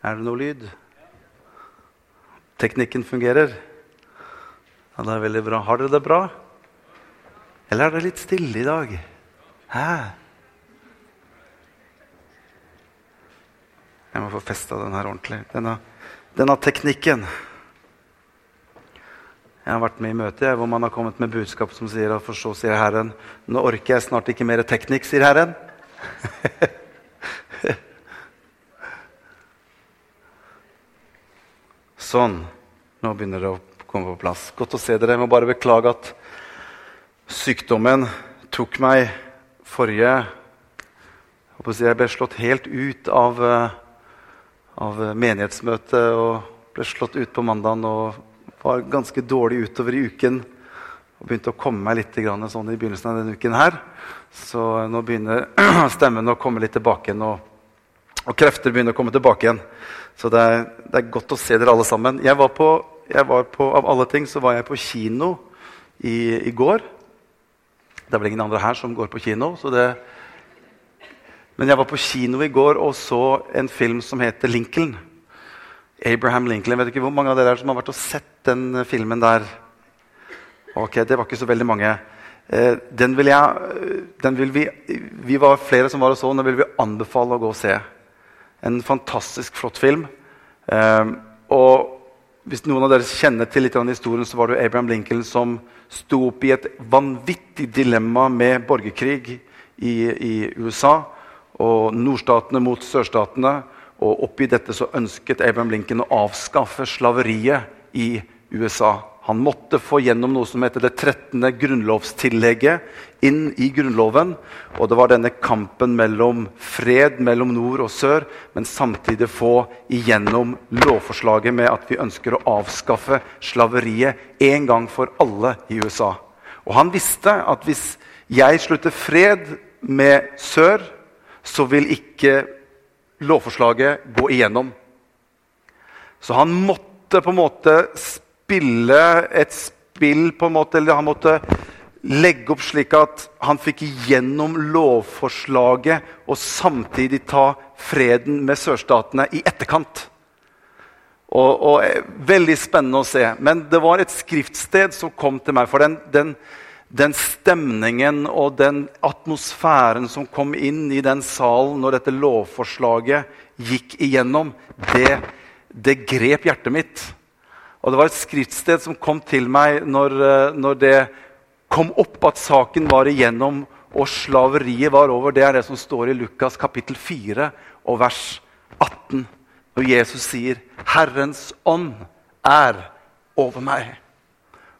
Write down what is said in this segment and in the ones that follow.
Er det noe lyd? Teknikken fungerer? Ja, det er veldig bra. Har dere det bra? Eller er det litt stille i dag? Hæ? Jeg må få festa den her ordentlig. Denne, denne teknikken. Jeg har vært med i møter hvor man har kommet med budskap som sier at for så sier Herren Nå orker jeg snart ikke mer teknikk, sier Herren. sånn. Nå begynner det å komme på plass. Godt å se dere. Jeg må bare beklage at sykdommen tok meg forrige Jeg ble slått helt ut av, eh, av menighetsmøtet og ble slått ut på mandagen og var ganske dårlig utover i uken. Og begynte å komme meg litt sånn i begynnelsen av denne uken. her. Så nå begynner stemmen å komme litt tilbake igjen, og, krefter begynner å komme tilbake igjen. Så det er, det er, godt å se dere alle sammen. Jeg var på, jeg var på, Av alle ting så var jeg på kino i, i går. Det er vel ingen andre her som går på kino. Det... Men jeg var på kino i går og så en film som heter 'Lincoln'. Abraham Lincoln. Jeg vet ikke hvor mange av dere som har vært og sett den filmen der. Ok, Det var ikke så veldig mange. Eh, den vil jeg, den vil vi, vi var flere som var og så den. Den vil vi anbefale å gå og se. En fantastisk flott film. Eh, og hvis noen av dere kjenner til litt av historien, så var det Abraham Lincoln som sto opp i et vanvittig dilemma med borgerkrig i, i USA. Og nordstatene mot sørstatene. Og oppi dette så ønsket Abraham Lincoln å avskaffe slaveriet i USA. Han måtte få gjennom noe som heter det 13. grunnlovstillegget inn i Grunnloven. Og det var denne kampen mellom fred mellom nord og sør, men samtidig få igjennom lovforslaget med at vi ønsker å avskaffe slaveriet en gang for alle i USA. Og han visste at hvis jeg slutter fred med sør, så vil ikke lovforslaget gå igjennom. Så han måtte på en måte spille et spill på en måte, eller han måtte legge opp slik at han fikk igjennom lovforslaget og samtidig ta freden med sørstatene i etterkant. Og, og, Veldig spennende å se. Men det var et skriftsted som kom til meg. For den, den, den stemningen og den atmosfæren som kom inn i den salen når dette lovforslaget gikk igjennom, det, det grep hjertet mitt. Og det var et skriftsted som kom til meg når, eh, når det kom opp at saken var igjennom og slaveriet var over. Det er det som står i Lukas kapittel 4 og vers 18. Når Jesus sier 'Herrens ånd er over meg'.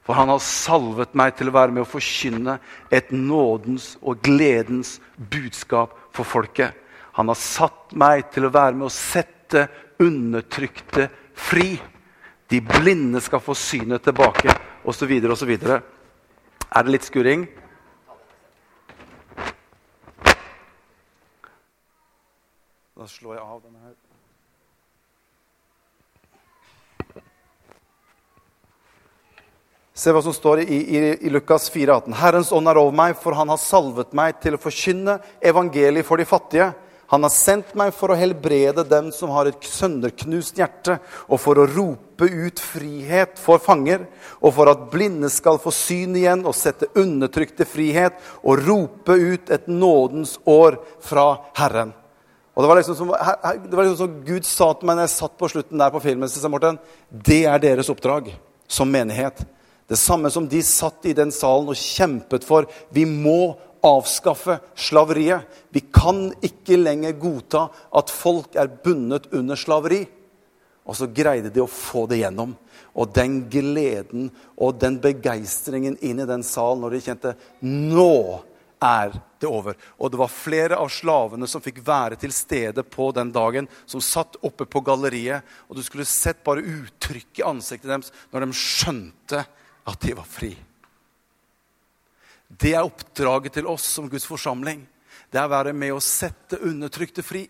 For han har salvet meg til å være med å forkynne et nådens og gledens budskap for folket. Han har satt meg til å være med å sette undertrykte fri. De blinde skal få synet tilbake, osv. osv. Er det litt skurring? Da slår jeg av denne her. Se hva som står i, i, i Lukas 4, 18. Herrens ånd er over meg, for han har salvet meg til å forkynne evangeliet for de fattige. Han har sendt meg for å helbrede dem som har et sønderknust hjerte, og for å rope ut frihet for fanger, og for at blinde skal få syn igjen og sette undertrykte frihet, og rope ut et nådens år fra Herren. Og Det var liksom som, det var liksom som Gud sa til meg når jeg satt på slutten der på filmen. Morten, det er deres oppdrag som menighet. Det samme som de satt i den salen og kjempet for. Vi må avskaffe slaveriet. Vi kan ikke lenger godta at folk er bundet under slaveri. Og så greide de å få det gjennom. Og den gleden og den begeistringen inn i den salen når de kjente nå er det over. Og det var flere av slavene som fikk være til stede på den dagen, som satt oppe på galleriet. Og du skulle sett bare uttrykket i ansiktet deres når de skjønte at de var fri. Det er oppdraget til oss som Guds forsamling. Det er å være med å sette undertrykte fri.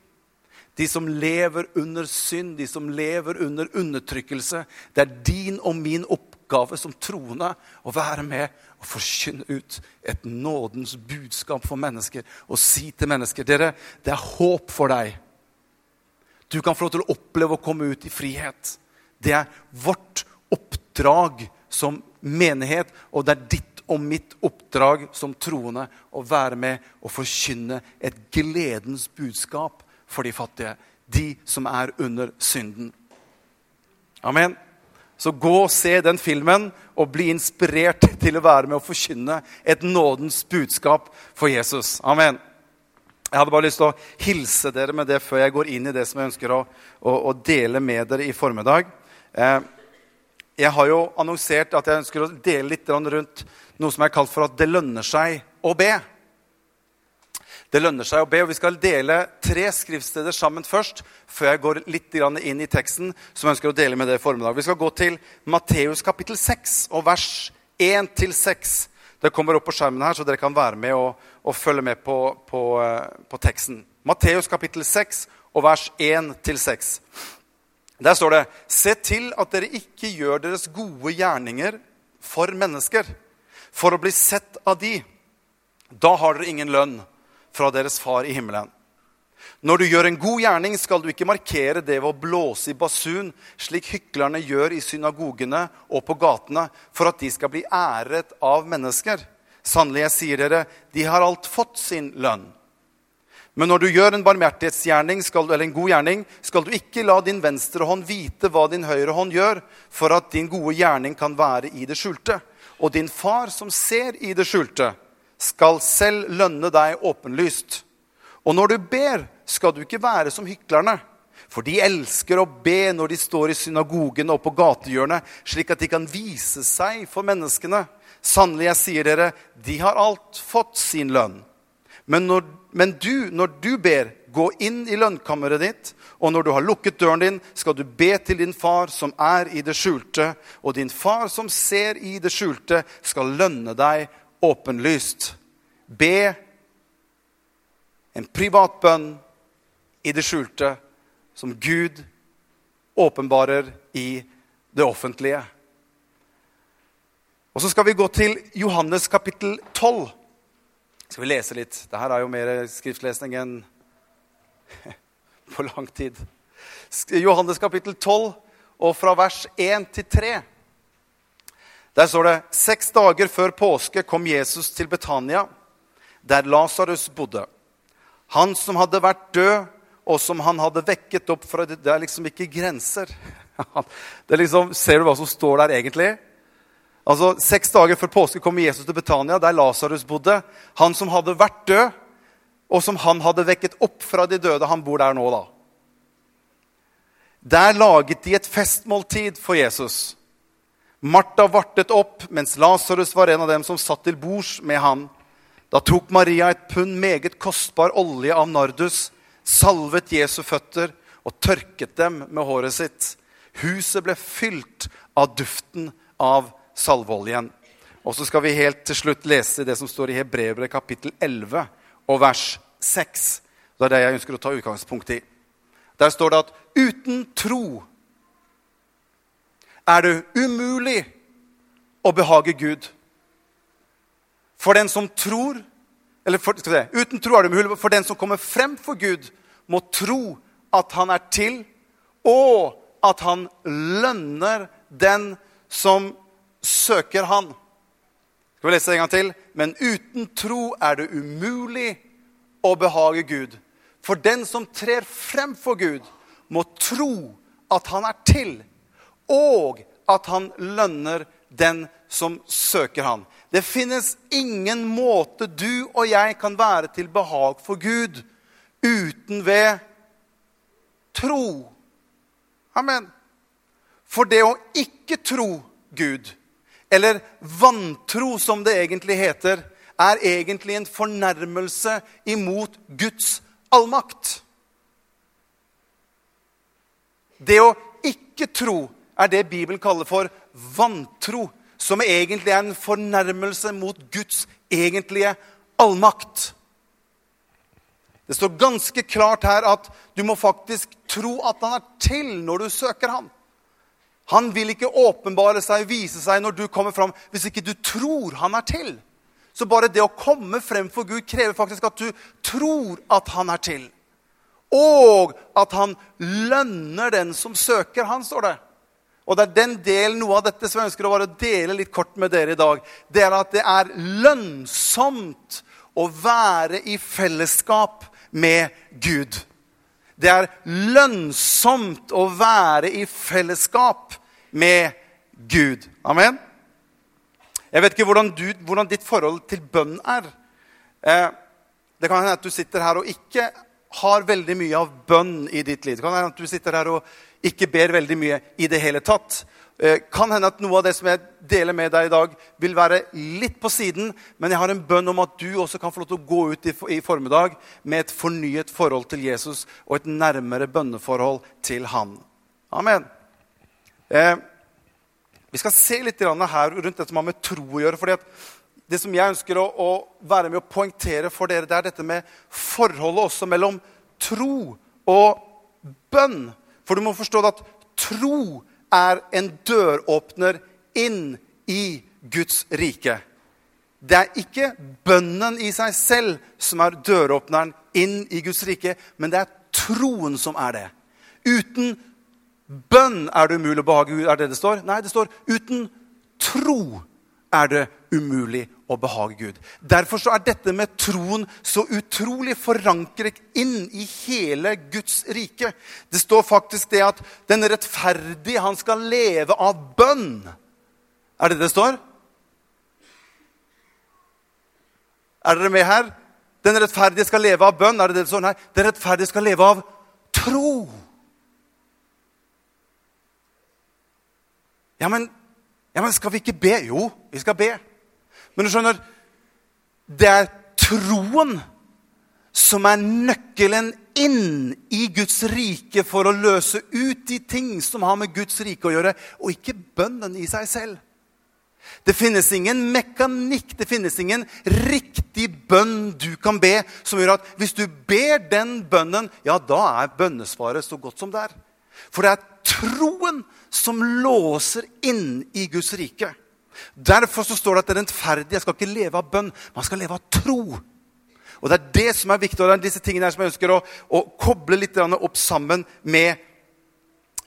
De som lever under synd, de som lever under undertrykkelse. Det er din og min oppgave som troende å være med og forkynne ut et nådens budskap for mennesker og si til mennesker dere, det er håp for deg. Du kan få lov til å oppleve å komme ut i frihet. Det er vårt oppdrag som menighet, og det er ditt og mitt oppdrag som troende å være med og forkynne et gledens budskap for de fattige. De som er under synden. Amen. Så gå og se den filmen og bli inspirert til å være med og forkynne et nådens budskap for Jesus. Amen. Jeg hadde bare lyst til å hilse dere med det før jeg går inn i det som jeg ønsker å, å, å dele med dere i formiddag. Eh, jeg har jo annonsert at jeg ønsker å dele litt rundt noe som er kalt for at det lønner seg å be. Det lønner seg å be, og Vi skal dele tre skriftsteder sammen først, før jeg går litt inn i teksten som jeg ønsker å dele med det i formiddag. Vi skal gå til Matteus kapittel 6 og vers 1-6. Det kommer opp på skjermen her, så dere kan være med og, og følge med på, på, eh, på teksten. Matteus kapittel 6 og vers 1-6. Der står det Se til at dere ikke gjør deres gode gjerninger for mennesker, for å bli sett av de. Da har dere ingen lønn fra deres far i himmelen. Når du gjør en god gjerning, skal du ikke markere det ved å blåse i basun, slik hyklerne gjør i synagogene og på gatene, for at de skal bli æret av mennesker. Sannelig, jeg sier dere, de har alt fått sin lønn. Men når du gjør en barmhjertighetsgjerning eller en god gjerning, skal du ikke la din venstre hånd vite hva din høyre hånd gjør, for at din gode gjerning kan være i det skjulte. Og din far som ser i det skjulte, skal selv lønne deg åpenlyst. Og når du ber, skal du ikke være som hyklerne. For de elsker å be når de står i synagogen og på gatehjørnet, slik at de kan vise seg for menneskene. Sannelig, jeg sier dere, de har alt fått sin lønn. Men, når, men du, når du ber, gå inn i lønnkammeret ditt, og når du har lukket døren din, skal du be til din far som er i det skjulte, og din far som ser i det skjulte, skal lønne deg åpenlyst. Be en privat bønn i det skjulte som Gud åpenbarer i det offentlige. Og Så skal vi gå til Johannes kapittel 12. Skal vi lese litt? Dette er jo mer skriftlesning enn på lang tid. Johannes kapittel 12, og fra vers 1 til 3. Der står det seks dager før påske kom Jesus til Betania, der Lasarus bodde. Han som hadde vært død, og som han hadde vekket opp fra Det er liksom ikke grenser. Det liksom, ser du hva som står der egentlig? Altså, Seks dager før påske kom Jesus til Betania, der Lasarus bodde. Han som hadde vært død, og som han hadde vekket opp fra de døde. Han bor der nå, da. Der laget de et festmåltid for Jesus. Martha vartet opp, mens Lasarus var en av dem som satt til bords med han. Da tok Maria et pund meget kostbar olje av nardus, salvet Jesu føtter og tørket dem med håret sitt. Huset ble fylt av duften av salveoljen. Og så skal vi helt til slutt lese det som står i Hebrevet kapittel 11 og vers 6. Det er det jeg ønsker å ta utgangspunkt i. Der står det at uten tro er det umulig å behage Gud. For den som tror eller for, se, Uten tro er det umulig. For den som kommer frem for Gud, må tro at han er til, og at han lønner den som søker han. Skal vi lese det en gang til? Men uten tro er det umulig å behage Gud. For den som trer frem for Gud, må tro at han er til, og at han lønner den som søker han. Det finnes ingen måte du og jeg kan være til behag for Gud uten ved tro. Amen. For det å ikke tro Gud, eller vantro som det egentlig heter, er egentlig en fornærmelse imot Guds allmakt. Det å ikke tro er det Bibelen kaller for vantro som egentlig er en fornærmelse mot Guds egentlige allmakt. Det står ganske klart her at du må faktisk tro at han er til når du søker ham. Han vil ikke åpenbare seg, vise seg når du kommer fram, hvis ikke du tror han er til. Så bare det å komme frem for Gud krever faktisk at du tror at han er til. og at han lønner den som søker han, står det. Og det er den delen, noe av dette som jeg ønsker å bare dele litt kort med dere i dag. Det er at det er lønnsomt å være i fellesskap med Gud. Det er lønnsomt å være i fellesskap med Gud. Amen? Jeg vet ikke hvordan, du, hvordan ditt forhold til bønn er. Eh, det kan hende at du sitter her og ikke har veldig mye av bønn i ditt liv. Det kan hende at du sitter her og ikke ber veldig mye i det hele tatt. Eh, kan hende at noe av det som jeg deler med deg i dag, vil være litt på siden, men jeg har en bønn om at du også kan få lov til å gå ut i, i formiddag med et fornyet forhold til Jesus og et nærmere bønneforhold til han. Amen. Eh, vi skal se litt her rundt det som har med tro å gjøre. fordi det som jeg ønsker å, å, være med å poengtere for dere, det er dette med forholdet også mellom tro og bønn. For du må forstå at tro er en døråpner inn i Guds rike. Det er ikke bønnen i seg selv som er døråpneren inn i Guds rike, men det er troen som er det. Uten bønn er det umulig å behage Gud. Er det det står? Nei, det står uten tro er det umulig å behage Gud. Derfor er dette med troen så utrolig forankret inn i hele Guds rike. Det står faktisk det at den rettferdige, han skal leve av bønn. Er det det står? Er dere med her? Den rettferdige skal leve av bønn. Er det det det står? Nei, den rettferdige skal leve av tro. Ja, men ja, men skal vi ikke be? Jo, vi skal be. Men du skjønner, det er troen som er nøkkelen inn i Guds rike for å løse ut de ting som har med Guds rike å gjøre, og ikke bønnen i seg selv. Det finnes ingen mekanikk, det finnes ingen riktig bønn du kan be, som gjør at hvis du ber den bønnen, ja, da er bønnesvaret så godt som det er. For det er troen som låser inn i Guds rike. Derfor så står det at det rettferdige skal ikke leve av bønn, man skal leve av tro. Og Det er det som er viktig, og det er disse tingene her som jeg ønsker å, å koble litt opp sammen med,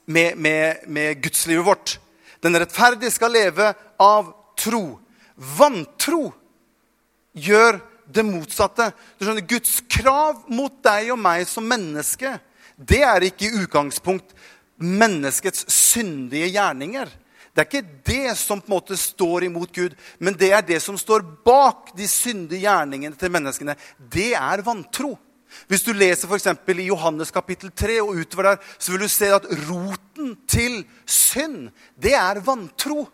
med, med, med gudslivet vårt. Den rettferdige skal leve av tro. Vantro gjør det motsatte. Du skjønner, Guds krav mot deg og meg som menneske, det er ikke i utgangspunkt menneskets syndige gjerninger. Det er ikke det som på en måte står imot Gud, men det er det som står bak de syndige gjerningene til menneskene. Det er vantro. Hvis du leser f.eks. i Johannes kapittel 3 og utover der, så vil du se at roten til synd, det er vantro.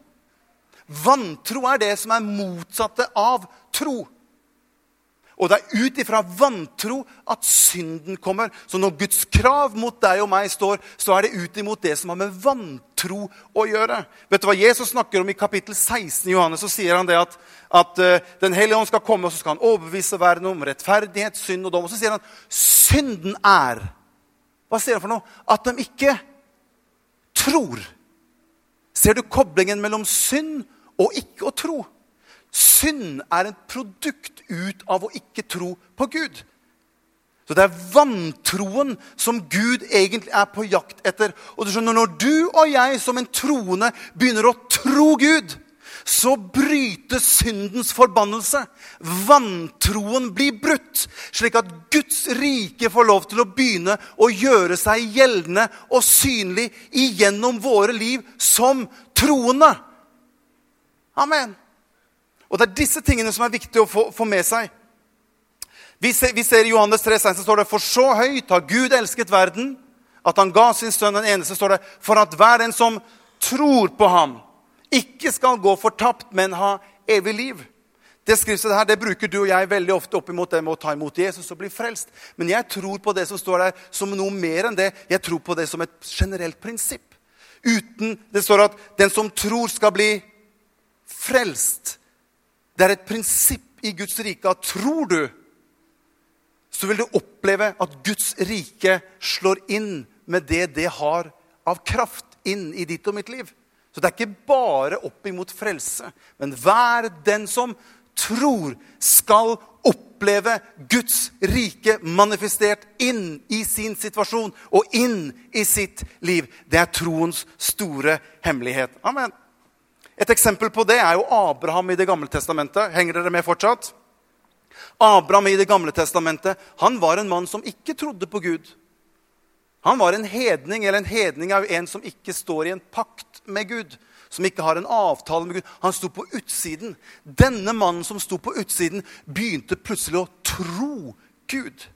Vantro er det som er motsatte av tro. Og det er ut ifra vantro at synden kommer. Så når Guds krav mot deg og meg står, så er det ut imot det som har med vantro å gjøre. Vet du hva Jesus snakker om i kapittel 16 i Johannes? Så sier han det at, at uh, Den hellige ånd skal komme og så skal han overbevise verden om rettferdighet, synd og dom. Og så sier han synden er Hva sier han for noe? At de ikke tror. Ser du koblingen mellom synd og ikke å tro? Synd er et produkt ut av å ikke tro på Gud. Så det er vantroen som Gud egentlig er på jakt etter. Og du skjønner, Når du og jeg som en troende begynner å tro Gud, så brytes syndens forbannelse. Vantroen blir brutt, slik at Guds rike får lov til å begynne å gjøre seg gjeldende og synlig igjennom våre liv som troende. Amen. Og det er disse tingene som er viktige å få, få med seg. Vi ser, i Johannes 3, så står det For så høyt har Gud elsket verden, at han ga sin sønn den eneste, står det, for at hver en som tror på ham, ikke skal gå fortapt, men ha evig liv. Det skriftet her, det bruker du og jeg veldig ofte opp imot det med å ta imot Jesus og bli frelst. Men jeg tror på det som står der, som noe mer enn det. Jeg tror på det som et generelt prinsipp. Uten Det står at den som tror, skal bli frelst. Det er et prinsipp i Guds rike at tror du, så vil du oppleve at Guds rike slår inn med det det har av kraft inn i ditt og mitt liv. Så det er ikke bare opp imot frelse. Men hver den som tror, skal oppleve Guds rike manifestert inn i sin situasjon og inn i sitt liv. Det er troens store hemmelighet. Amen. Et eksempel på det er jo Abraham i Det gamle testamentet. Henger dere med fortsatt? Abraham i Det gamle testamentet han var en mann som ikke trodde på Gud. Han var en hedning, eller en hedning er jo en som ikke står i en pakt med Gud. Som ikke har en avtale med Gud. Han sto på utsiden. Denne mannen som sto på utsiden, begynte plutselig å tro Gud.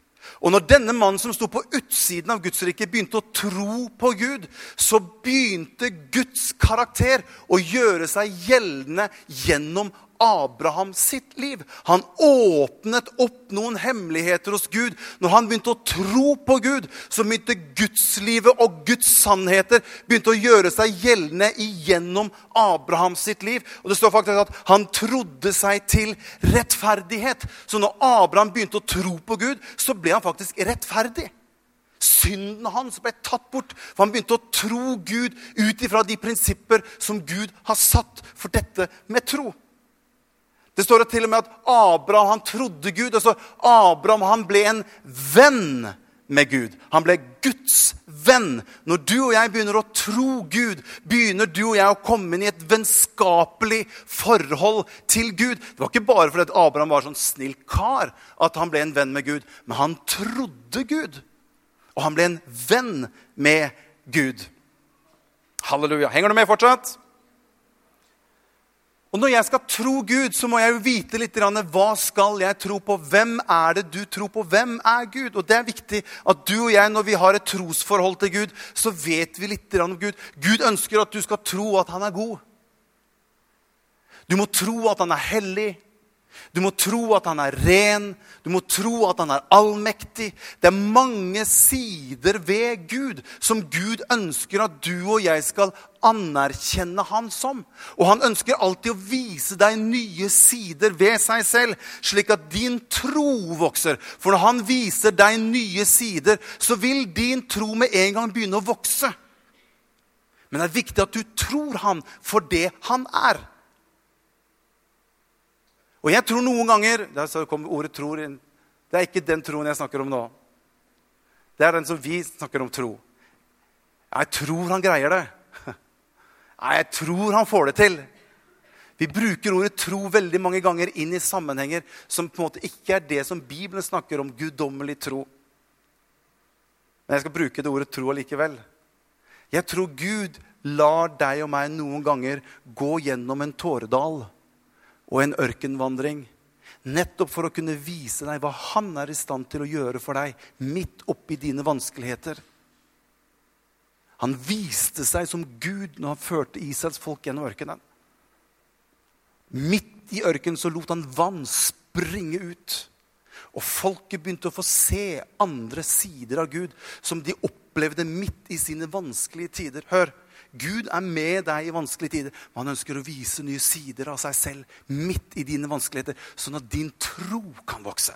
Og når denne mannen som sto på utsiden av Guds rike, begynte å tro på Gud, så begynte Guds karakter å gjøre seg gjeldende gjennom Abraham sitt liv. Han åpnet opp noen hemmeligheter hos Gud. Når han begynte å tro på Gud, så begynte Gudslivet og Guds sannheter begynte å gjøre seg gjeldende igjennom Abraham sitt liv. Og det står faktisk at han trodde seg til rettferdighet. Så når Abraham begynte å tro på Gud, så ble han faktisk rettferdig. Synden hans ble tatt bort, for han begynte å tro Gud ut ifra de prinsipper som Gud har satt for dette med tro. Det står til og med at Abraham han trodde Gud. Altså Abraham han ble en venn med Gud. Han ble Guds venn. Når du og jeg begynner å tro Gud, begynner du og jeg å komme inn i et vennskapelig forhold til Gud. Det var ikke bare fordi Abraham var sånn snill kar at han ble en venn med Gud, men han trodde Gud. Og han ble en venn med Gud. Halleluja. Henger du med fortsatt? Og når jeg skal tro Gud, så må jeg jo vite litt hva skal jeg tro på. Hvem er det du tror på? Hvem er Gud? Og det er viktig at du og jeg, når vi har et trosforhold til Gud, så vet vi litt om Gud. Gud ønsker at du skal tro at han er god. Du må tro at han er hellig. Du må tro at han er ren. Du må tro at han er allmektig. Det er mange sider ved Gud som Gud ønsker at du og jeg skal anerkjenne han som. Og han ønsker alltid å vise deg nye sider ved seg selv, slik at din tro vokser. For når han viser deg nye sider, så vil din tro med en gang begynne å vokse. Men det er viktig at du tror han for det han er. Og jeg tror noen ganger Der kommer ordet 'tror' inn. Det er ikke den troen jeg snakker om nå. Det er den som vi snakker om tro. Jeg tror han greier det. Jeg tror han får det til. Vi bruker ordet tro veldig mange ganger inn i sammenhenger som på en måte ikke er det som Bibelen snakker om, guddommelig tro. Men jeg skal bruke det ordet tro allikevel. Jeg tror Gud lar deg og meg noen ganger gå gjennom en tåredal og en ørkenvandring. Nettopp for å kunne vise deg hva han er i stand til å gjøre for deg midt oppi dine vanskeligheter. Han viste seg som Gud når han førte Israels folk gjennom ørkenen. Midt i ørkenen så lot han vann springe ut. Og folket begynte å få se andre sider av Gud som de opplevde midt i sine vanskelige tider. Hør, Gud er med deg i vanskelige tider. Men han ønsker å vise nye sider av seg selv midt i dine vanskeligheter, sånn at din tro kan vokse.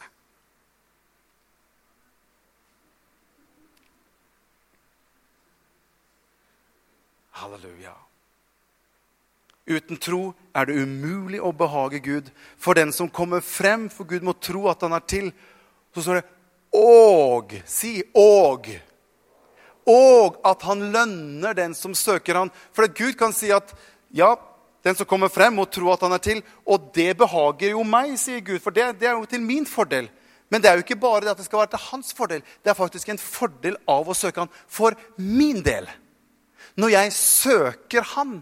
Halleluja. Uten tro er det umulig å behage Gud. For den som kommer frem for Gud, må tro at han er til. Så står det 'og'. Si 'og' og at han lønner den som søker han. For Gud kan si at ja, den som kommer frem, må tro at han er til. Og det behager jo meg, sier Gud, for det, det er jo til min fordel. Men det er jo ikke bare det at det skal være til hans fordel. Det er faktisk en fordel av å søke han for min del. Når jeg søker han,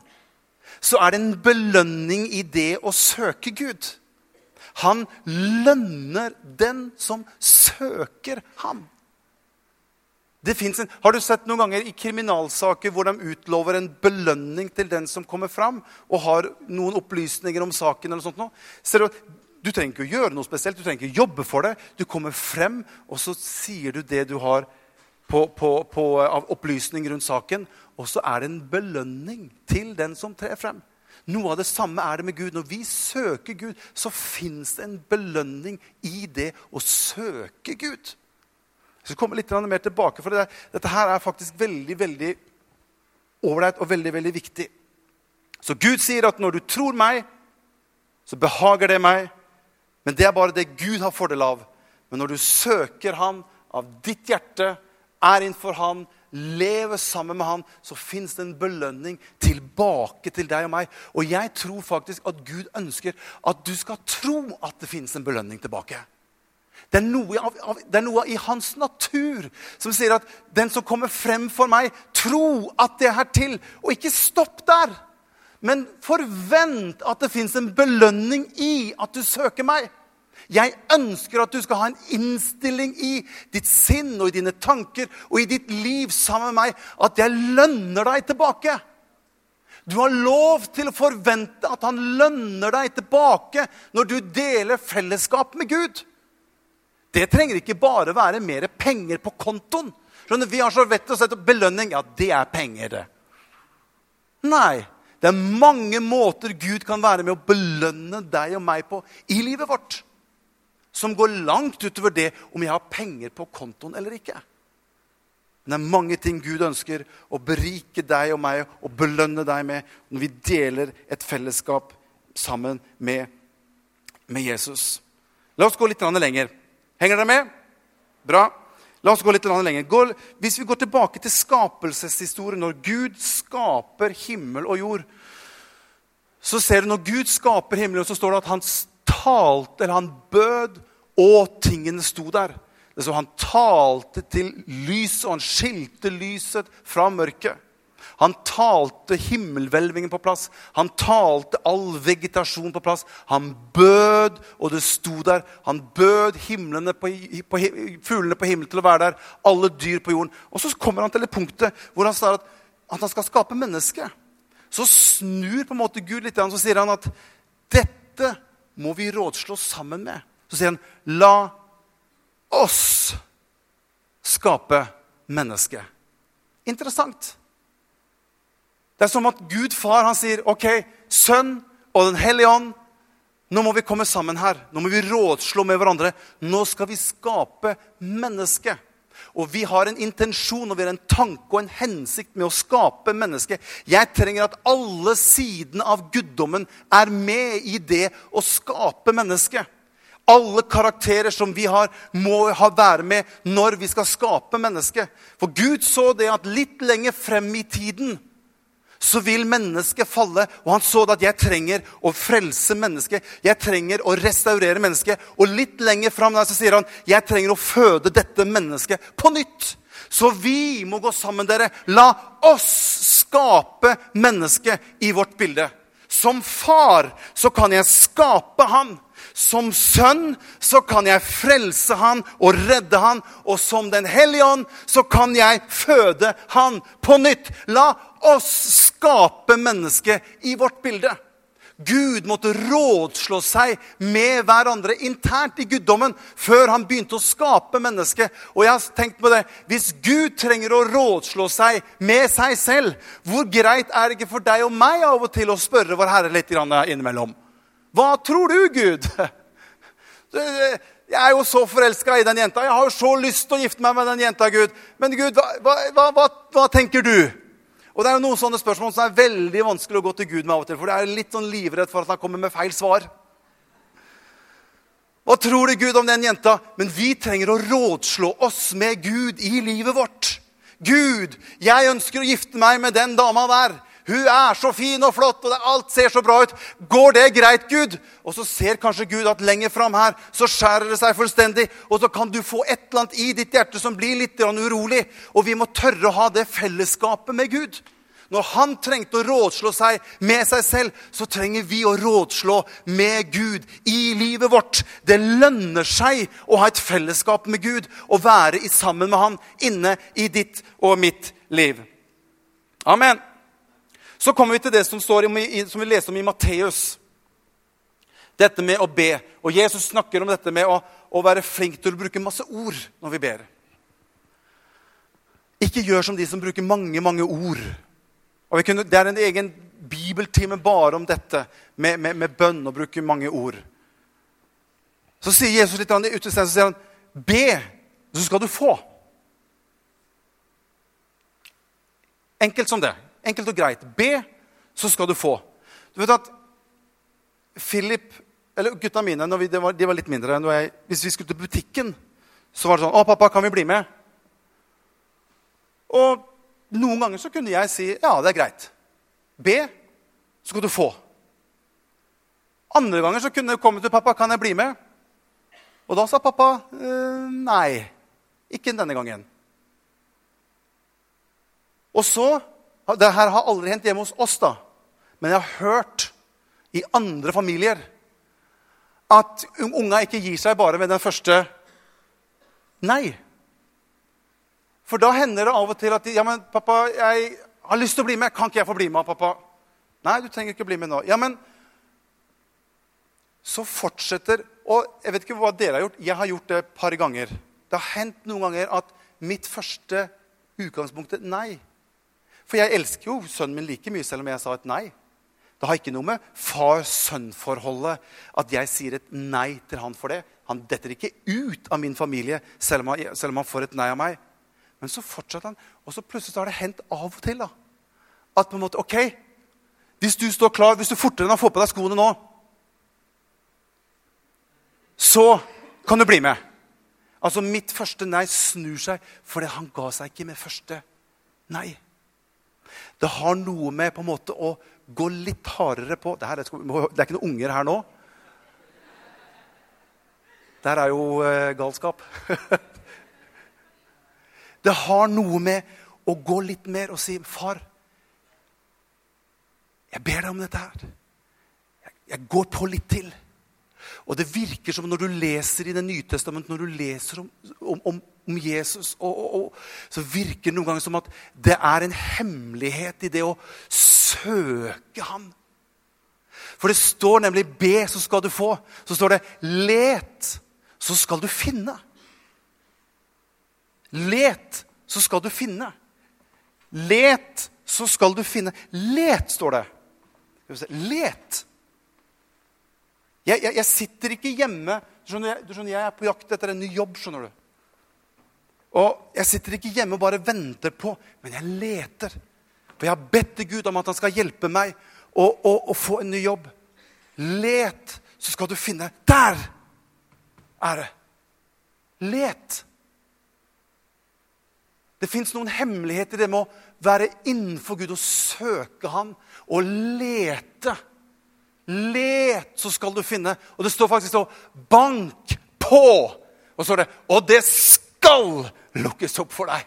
så er det en belønning i det å søke Gud. Han lønner den som søker ham. En, har du sett noen ganger i kriminalsaker hvor de utlover en belønning til den som kommer fram, og har noen opplysninger om saken? eller sånt nå? Ser du, du trenger ikke å gjøre noe spesielt, du trenger ikke jobbe for det. Du kommer frem, og så sier du det du har på, på, på, av opplysning rundt saken. Og så er det en belønning til den som trer frem. Noe av det samme er det med Gud. Når vi søker Gud, så fins det en belønning i det å søke Gud. Jeg skal komme litt mer tilbake, for det, dette her er faktisk veldig veldig ålreit og veldig, veldig viktig. Så Gud sier at når du tror meg, så behager det meg. Men det er bare det Gud har fordel av. Men når du søker Han av ditt hjerte, er innenfor Han, lever sammen med Han, så fins det en belønning tilbake til deg og meg. Og jeg tror faktisk at Gud ønsker at du skal tro at det fins en belønning tilbake. Det er, noe det er, noe i hans natur som sier at den som kommer frem for meg, tro at det er til. Og ikke stopp der. Men forvent at det fins en belønning i at du søker meg. Jeg ønsker at du skal ha en innstilling i ditt sinn og i dine tanker og i ditt liv sammen med meg at jeg lønner deg tilbake. Du har lov til å forvente at han lønner deg tilbake når du deler fellesskap med Gud. Det trenger ikke bare være mer penger på kontoen. Skjønner, Vi har så vett å sette belønning. Ja, det er penger, det. Nei. Det er mange måter Gud kan være med å belønne deg og meg på i livet vårt. Som går langt utover det om jeg har penger på kontoen eller ikke. Men det er mange ting Gud ønsker å berike deg og meg og belønne deg med når vi deler et fellesskap sammen med, med Jesus. La oss gå litt lenger. Henger dere med? Bra. La oss gå litt lenger. Hvis vi går tilbake til skapelseshistorien, når Gud skaper himmel og jord, så ser du når Gud skaper himmelen, så står det at han talte, eller han bød, og tingene sto der. Det så Han talte til lyset, og han skilte lyset fra mørket. Han talte himmelhvelvingen på plass. Han talte all vegetasjon på plass. Han bød, og det sto der. Han bød på, på, fuglene på himmelen til å være der. Alle dyr på jorden. Og så kommer han til det punktet hvor han sier at, at han skal skape mennesket. Så snur på en måte Gud litt, og så sier han at dette må vi rådslå sammen med. Så sier han, la oss skape mennesket. Interessant. Det er som at Gud far han sier, OK, Sønn og Den hellige ånd, nå må vi komme sammen her. Nå må vi rådslå med hverandre. Nå skal vi skape mennesket. Og vi har en intensjon og vi har en tanke og en hensikt med å skape mennesket. Jeg trenger at alle sidene av guddommen er med i det å skape mennesket. Alle karakterer som vi har, må ha være med når vi skal skape mennesket. For Gud så det at litt lenger frem i tiden så vil mennesket falle. Og han så at jeg trenger å frelse mennesket. Jeg trenger å restaurere mennesket. Og litt lenger fram der så sier han jeg trenger å føde dette mennesket på nytt. Så vi må gå sammen, dere. La oss skape mennesket i vårt bilde. Som far så kan jeg skape han. Som sønn så kan jeg frelse han og redde han. Og som Den hellige ånd så kan jeg føde han på nytt. La oss skape mennesket i vårt bilde. Gud måtte rådslå seg med hverandre internt i guddommen før han begynte å skape mennesket. Og jeg har tenkt på det, Hvis Gud trenger å rådslå seg med seg selv, hvor greit er det ikke for deg og meg av og til å spørre Vår Herre litt innimellom? Hva tror du, Gud? Jeg er jo så forelska i den jenta. Jeg har jo så lyst til å gifte meg med den jenta, Gud. Men Gud, hva, hva, hva, hva tenker du? Og Det er jo noen sånne spørsmål som er veldig vanskelig å gå til Gud med av og til. For det er litt sånn livredd for at han kommer med feil svar. Hva tror du, Gud, om den jenta? Men vi trenger å rådslå oss med Gud i livet vårt. Gud, jeg ønsker å gifte meg med den dama der. Hun er så fin og flott, og alt ser så bra ut. Går det greit, Gud? Og så ser kanskje Gud at lenger fram her så skjærer det seg fullstendig. Og så kan du få et eller annet i ditt hjerte som blir litt urolig. Og vi må tørre å ha det fellesskapet med Gud. Når han trengte å rådslå seg med seg selv, så trenger vi å rådslå med Gud i livet vårt. Det lønner seg å ha et fellesskap med Gud og være sammen med han inne i ditt og mitt liv. Amen. Så kommer vi til det som, i, som vi leser om i Matteus. Dette med å be. Og Jesus snakker om dette med å, å være flink til å bruke masse ord når vi ber. Ikke gjør som de som bruker mange, mange ord. Kunne, det er en egen bibeltime bare om dette med, med, med bønn og bruke mange ord. Så sier Jesus litt i utestedet, så sier han, be, så skal du få. Enkelt som det. Enkelt og greit. Be, så skal du få. Du vet at Philip eller gutta mine vi, de, var, de, var, litt mindre. enn Jeg, hvis vi skulle til butikken, så var det sånn 'Å, pappa, kan vi bli med?' Og noen ganger så kunne jeg si 'Ja, det er greit'. B, så skal du få. Andre ganger så kunne jeg komme til pappa 'Kan jeg bli med?' Og da sa pappa eh, nei. Ikke denne gangen. Og så Det her har aldri hendt hjemme hos oss, da. Men jeg har hørt i andre familier at unga ikke gir seg bare med den første nei. For da hender det av og til at de, ja, men 'Pappa, jeg har lyst til å bli med. Kan ikke jeg få bli med, pappa?' 'Nei, du trenger ikke bli med nå.' Ja, men så fortsetter Og jeg vet ikke hva dere har gjort. Jeg har gjort det et par ganger. Det har hendt noen ganger at mitt første utgangspunkt er nei. For jeg elsker jo sønnen min like mye selv om jeg sa et nei. Det har ikke noe med far-sønn-forholdet at jeg sier et nei til han for det. Han detter ikke ut av min familie selv om, han, selv om han får et nei av meg. Men så fortsetter han, og så plutselig har det hendt av og til da, at på en måte, ok, hvis du står klar, hvis du fortere enn han får på deg skoene nå, så kan du bli med. Altså, Mitt første nei snur seg fordi han ga seg ikke med første nei. Det har noe med på en måte å gå litt hardere på Det, er, ikke noen unger her nå. Det her er jo eh, galskap. det har noe med å gå litt mer og si, 'Far, jeg ber deg om dette her. Jeg går på litt til.' Og det virker som når du leser i Det nye testamentet, når du leser om, om, om, Jesus, og, og, og, så virker det noen ganger som at det er en hemmelighet i det å søke ham. For det står nemlig 'be, så skal du få'. Så står det 'let, så skal du finne'. Let, så skal du finne. Let, så skal du finne. Let, står det. Let. Jeg, jeg, jeg sitter ikke hjemme du skjønner, du skjønner, jeg er på jakt etter en ny jobb. skjønner du. Og jeg sitter ikke hjemme og bare venter på, men jeg leter. For jeg har bedt til Gud om at han skal hjelpe meg å, å, å få en ny jobb. Let, så skal du finne Der er det! Let. Det fins noen hemmeligheter i det med å være innenfor Gud og søke Han og lete. Let, så skal du finne. Og det står faktisk så Bank på! Og så står det Og det skal lukkes opp for deg.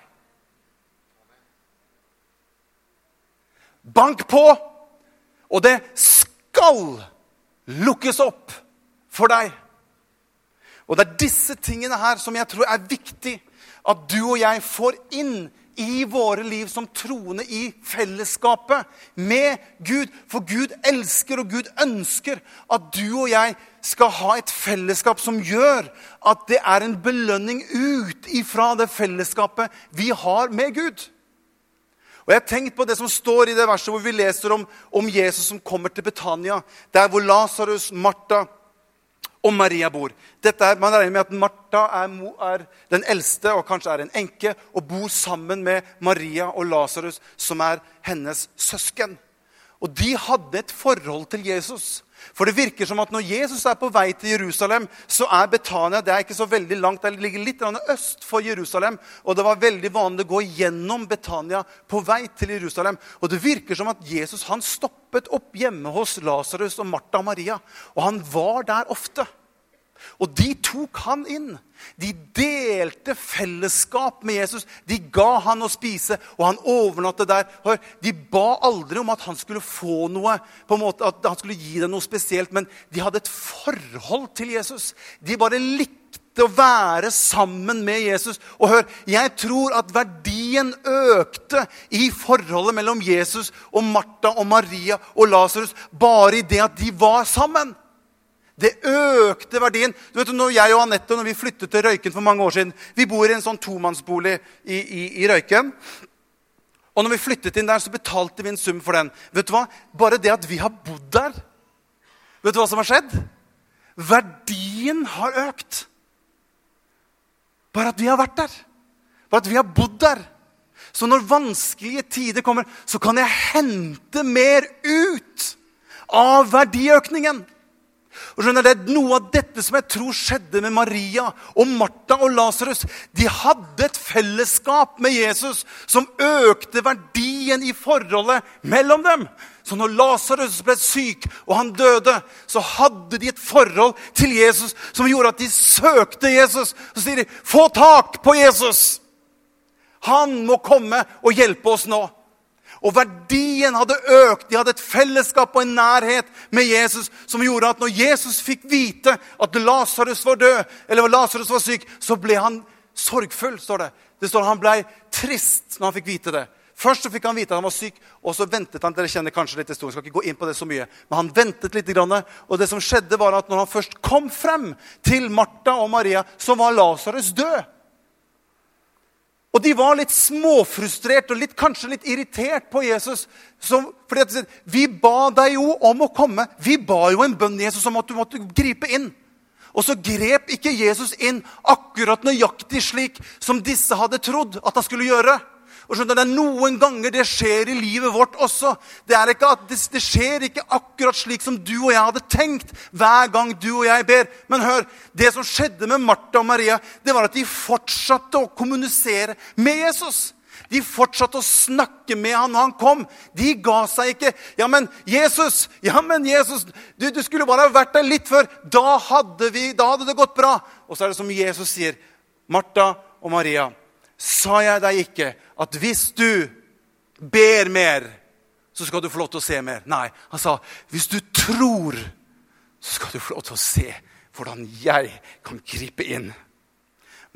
Bank på, og det skal lukkes opp for deg. Og det er disse tingene her som jeg tror er viktig at du og jeg får inn i våre liv som troende i fellesskapet med Gud. For Gud elsker og Gud ønsker at du og jeg skal ha et fellesskap som gjør at det er en belønning ut ifra det fellesskapet vi har med Gud. Og jeg har tenkt på det som står i det verset hvor vi leser om, om Jesus som kommer til Betania. Der hvor Lasarus, Martha og Maria bor. Er, man regner med at Martha er, er, den eldste og kanskje er en enke og bor sammen med Maria og Lasarus, som er hennes søsken. Og de hadde et forhold til Jesus. For det virker som at når Jesus er på vei til Jerusalem, så er Betania det er ikke så veldig langt, det ligger litt øst for Jerusalem. Og det var veldig vanlig å gå gjennom Betania på vei til Jerusalem. Og det virker som at Jesus han stoppet opp hjemme hos Lasarus og Martha og Maria. Og han var der ofte. Og de tok han inn. De delte fellesskap med Jesus. De ga han å spise, og han overnattet der. Hør, de ba aldri om at han skulle få noe, på en måte at han skulle gi dem noe spesielt, men de hadde et forhold til Jesus. De bare likte å være sammen med Jesus. Og hør, jeg tror at verdien økte i forholdet mellom Jesus og Martha og Maria og Lasarus bare i det at de var sammen. Det økte verdien. Du vet, når jeg og Anette når vi flyttet til Røyken for mange år siden Vi bor i en sånn tomannsbolig i, i, i Røyken. Og når vi flyttet inn der, så betalte vi en sum for den. Vet du hva? Bare det at vi har bodd der Vet du hva som har skjedd? Verdien har økt. Bare at vi har vært der. Bare at vi har bodd der. Så når vanskelige tider kommer, så kan jeg hente mer ut av verdiøkningen. Og skjønner, Det er noe av dette som jeg tror skjedde med Maria og Martha og Lasarus. De hadde et fellesskap med Jesus som økte verdien i forholdet mellom dem. Så når Lasarus ble syk og han døde, så hadde de et forhold til Jesus som gjorde at de søkte Jesus. Så sier de, 'Få tak på Jesus!' Han må komme og hjelpe oss nå. Og verdien hadde økt. De hadde et fellesskap og en nærhet med Jesus som gjorde at når Jesus fikk vite at Lasarus var død, eller Lasarus var syk, så ble han sorgfull. står Det Det står Han ble trist når han fikk vite det. Først så fikk han vite at han var syk, og så ventet han. dere kjenner kanskje litt historien, skal ikke gå inn på det så mye, men han ventet litt. Og det som skjedde var at når han først kom frem til Martha og Maria, så var Lasarus død. Og de var litt småfrustrert og litt, kanskje litt irritert på Jesus. Som, fordi at, Vi ba deg jo om å komme. Vi ba jo en bønn Jesus om at du måtte gripe inn. Og så grep ikke Jesus inn akkurat nøyaktig slik som disse hadde trodd at han skulle gjøre. Og skjønner, Det er noen ganger det skjer i livet vårt også. Det, er ikke at det, det, skjer ikke akkurat slik som du og jeg hadde tenkt hver gang du og jeg ber. Men hør, det som skjedde med Martha og Maria, det var at de fortsatte å kommunisere med Jesus. De fortsatte å snakke med han når han kom. De ga seg ikke. 'Ja, men Jesus, ja, men Jesus, du, du skulle bare vært der litt før.' Da hadde, vi, da hadde det gått bra. Og så er det som Jesus sier, 'Martha og Maria' sa jeg deg ikke at hvis du ber mer, så skal du få lov til å se mer? Nei, han sa hvis du tror, så skal du få lov til å se hvordan jeg kan gripe inn.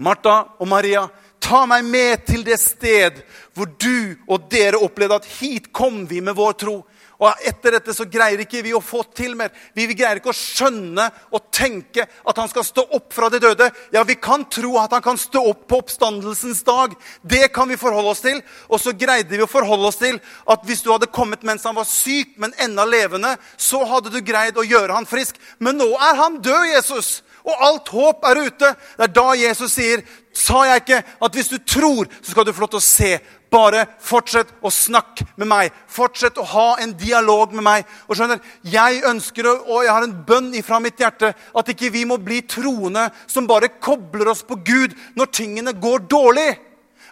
Martha og Maria, ta meg med til det sted hvor du og dere opplevde at hit kom vi med vår tro. Og etter dette så greier ikke vi å få til mer. Vi, greier ikke å skjønne og tenke at han skal stå opp fra de døde. Ja, vi kan tro at han kan stå opp på oppstandelsens dag. Det kan vi forholde oss til. Og så greide vi å forholde oss til at hvis du hadde kommet mens han var syk, men enda levende, så hadde du greid å gjøre han frisk. Men nå er han død, Jesus. Og alt håp er ute. Det er da Jesus sier, sa jeg ikke at hvis du tror, så skal du få lov til å se bare fortsett å snakke med meg. Fortsett å ha en dialog med meg. Og skjønner, Jeg ønsker, og jeg har en bønn ifra mitt hjerte, at ikke vi må bli troende som bare kobler oss på Gud når tingene går dårlig.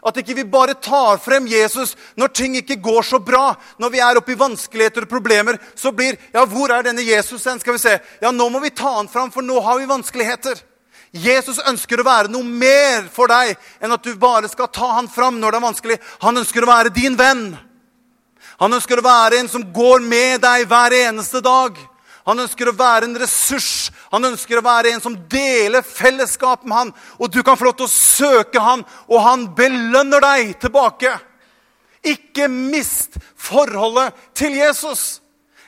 At ikke vi bare tar frem Jesus når ting ikke går så bra. Når vi er oppe i vanskeligheter og problemer, så blir Ja, hvor er denne Jesus hen? Skal vi se. Ja, nå må vi ta han fram, for nå har vi vanskeligheter. Jesus ønsker å være noe mer for deg enn at du bare skal ta han fram når det er vanskelig. Han ønsker å være din venn. Han ønsker å være en som går med deg hver eneste dag. Han ønsker å være en ressurs. Han ønsker å være en som deler fellesskap med han. Og du kan få lov til å søke han, og han belønner deg tilbake. Ikke mist forholdet til Jesus.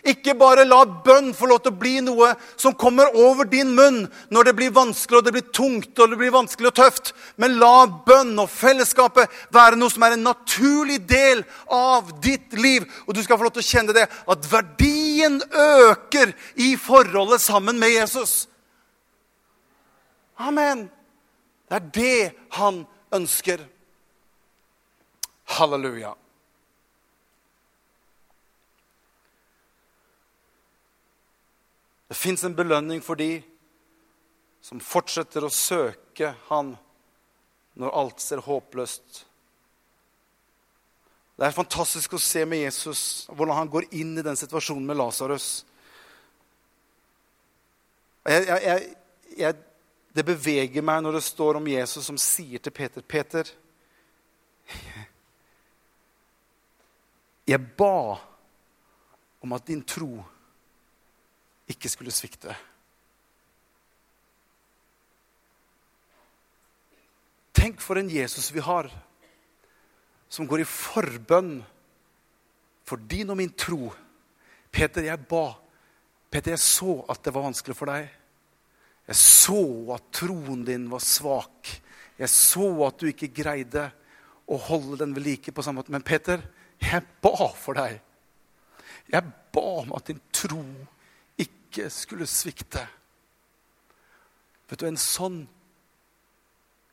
Ikke bare la bønn få lov til å bli noe som kommer over din munn når det blir vanskelig og det blir tungt og det blir vanskelig og tøft. Men la bønn og fellesskapet være noe som er en naturlig del av ditt liv. Og du skal få lov til å kjenne det, at verdien øker i forholdet sammen med Jesus. Amen. Det er det han ønsker. Halleluja. Det fins en belønning for de som fortsetter å søke Han når alt ser håpløst. Det er fantastisk å se med Jesus hvordan han går inn i den situasjonen med Lasarus. det beveger meg når det står om Jesus som sier til Peter Peter, jeg ba om at din tro ikke skulle svikte. Tenk for en Jesus vi har, som går i forbønn for din og min tro. Peter, jeg ba. Peter, jeg så at det var vanskelig for deg. Jeg så at troen din var svak. Jeg så at du ikke greide å holde den ved like på samme måte. Men Peter, jeg ba for deg. Jeg ba om at din tro ikke skulle svikte. Vet du, En sånn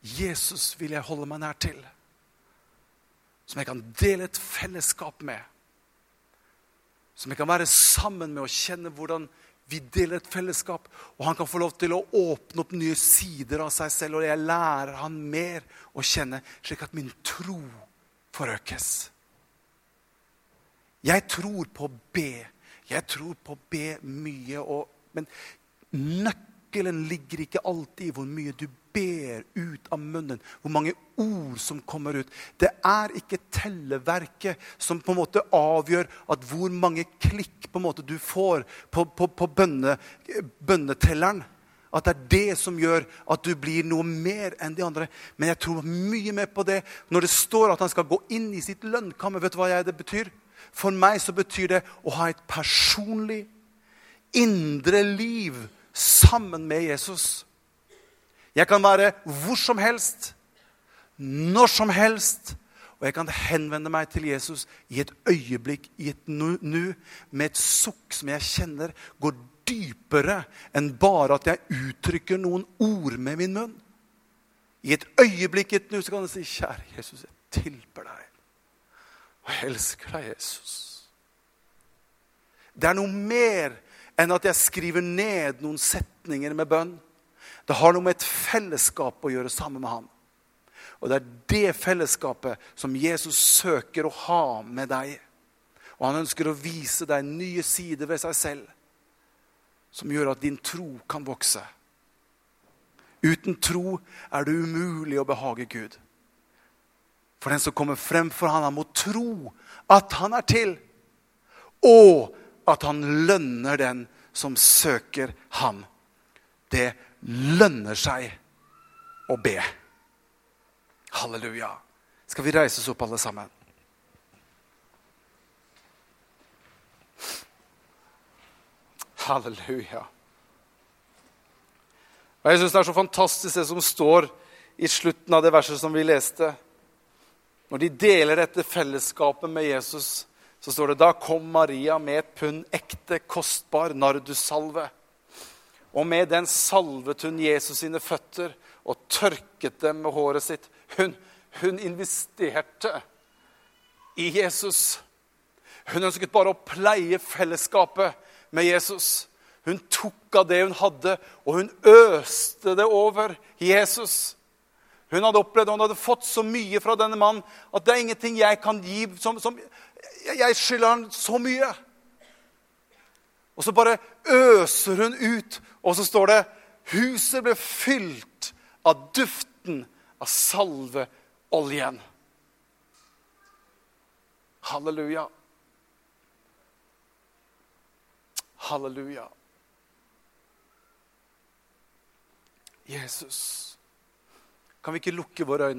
Jesus vil jeg holde meg nær til. Som jeg kan dele et fellesskap med. Som jeg kan være sammen med og kjenne hvordan Vi deler et fellesskap, og han kan få lov til å åpne opp nye sider av seg selv. Og jeg lærer han mer å kjenne, slik at min tro forøkes. Jeg tror på å be. Jeg tror på å be mye. Og, men nøkkelen ligger ikke alltid i hvor mye du ber ut av munnen, hvor mange ord som kommer ut. Det er ikke telleverket som på en måte avgjør at hvor mange klikk på en måte du får på, på, på bønne, bønnetelleren. At det er det som gjør at du blir noe mer enn de andre. Men jeg tror mye mer på det når det står at han skal gå inn i sitt lønnkammer. Vet du hva det betyr? For meg så betyr det å ha et personlig, indre liv sammen med Jesus. Jeg kan være hvor som helst, når som helst. Og jeg kan henvende meg til Jesus i et øyeblikk, i et nu, med et sukk som jeg kjenner går dypere enn bare at jeg uttrykker noen ord med min munn. I et øyeblikk, i et nu, så kan jeg si, 'Kjære Jesus, jeg tilber deg.' Og jeg elsker deg, Jesus. Det er noe mer enn at jeg skriver ned noen setninger med bønn. Det har noe med et fellesskap å gjøre sammen med ham. Og det er det fellesskapet som Jesus søker å ha med deg. Og han ønsker å vise deg nye sider ved seg selv som gjør at din tro kan vokse. Uten tro er det umulig å behage Gud. For den som kommer frem for han, han må tro at han er til, og at han lønner den som søker ham. Det lønner seg å be. Halleluja. Skal vi reise oss opp, alle sammen? Halleluja. Og Jeg syns det er så fantastisk det som står i slutten av det verset som vi leste. Når de deler dette fellesskapet med Jesus, så står det da kom Maria med et pund ekte, kostbar nardussalve og med den salvet hun Jesus sine føtter og tørket dem med håret sitt. Hun, hun investerte i Jesus. Hun ønsket bare å pleie fellesskapet med Jesus. Hun tok av det hun hadde, og hun øste det over Jesus. Hun hadde opplevd, hun hadde fått så mye fra denne mannen at det er ingenting jeg kan gi som, som Jeg skylder han så mye. Og så bare øser hun ut, og så står det huset ble fylt av duften av salveoljen. Halleluja. Halleluja. Jesus, kan vi ikke lukke våre øyne?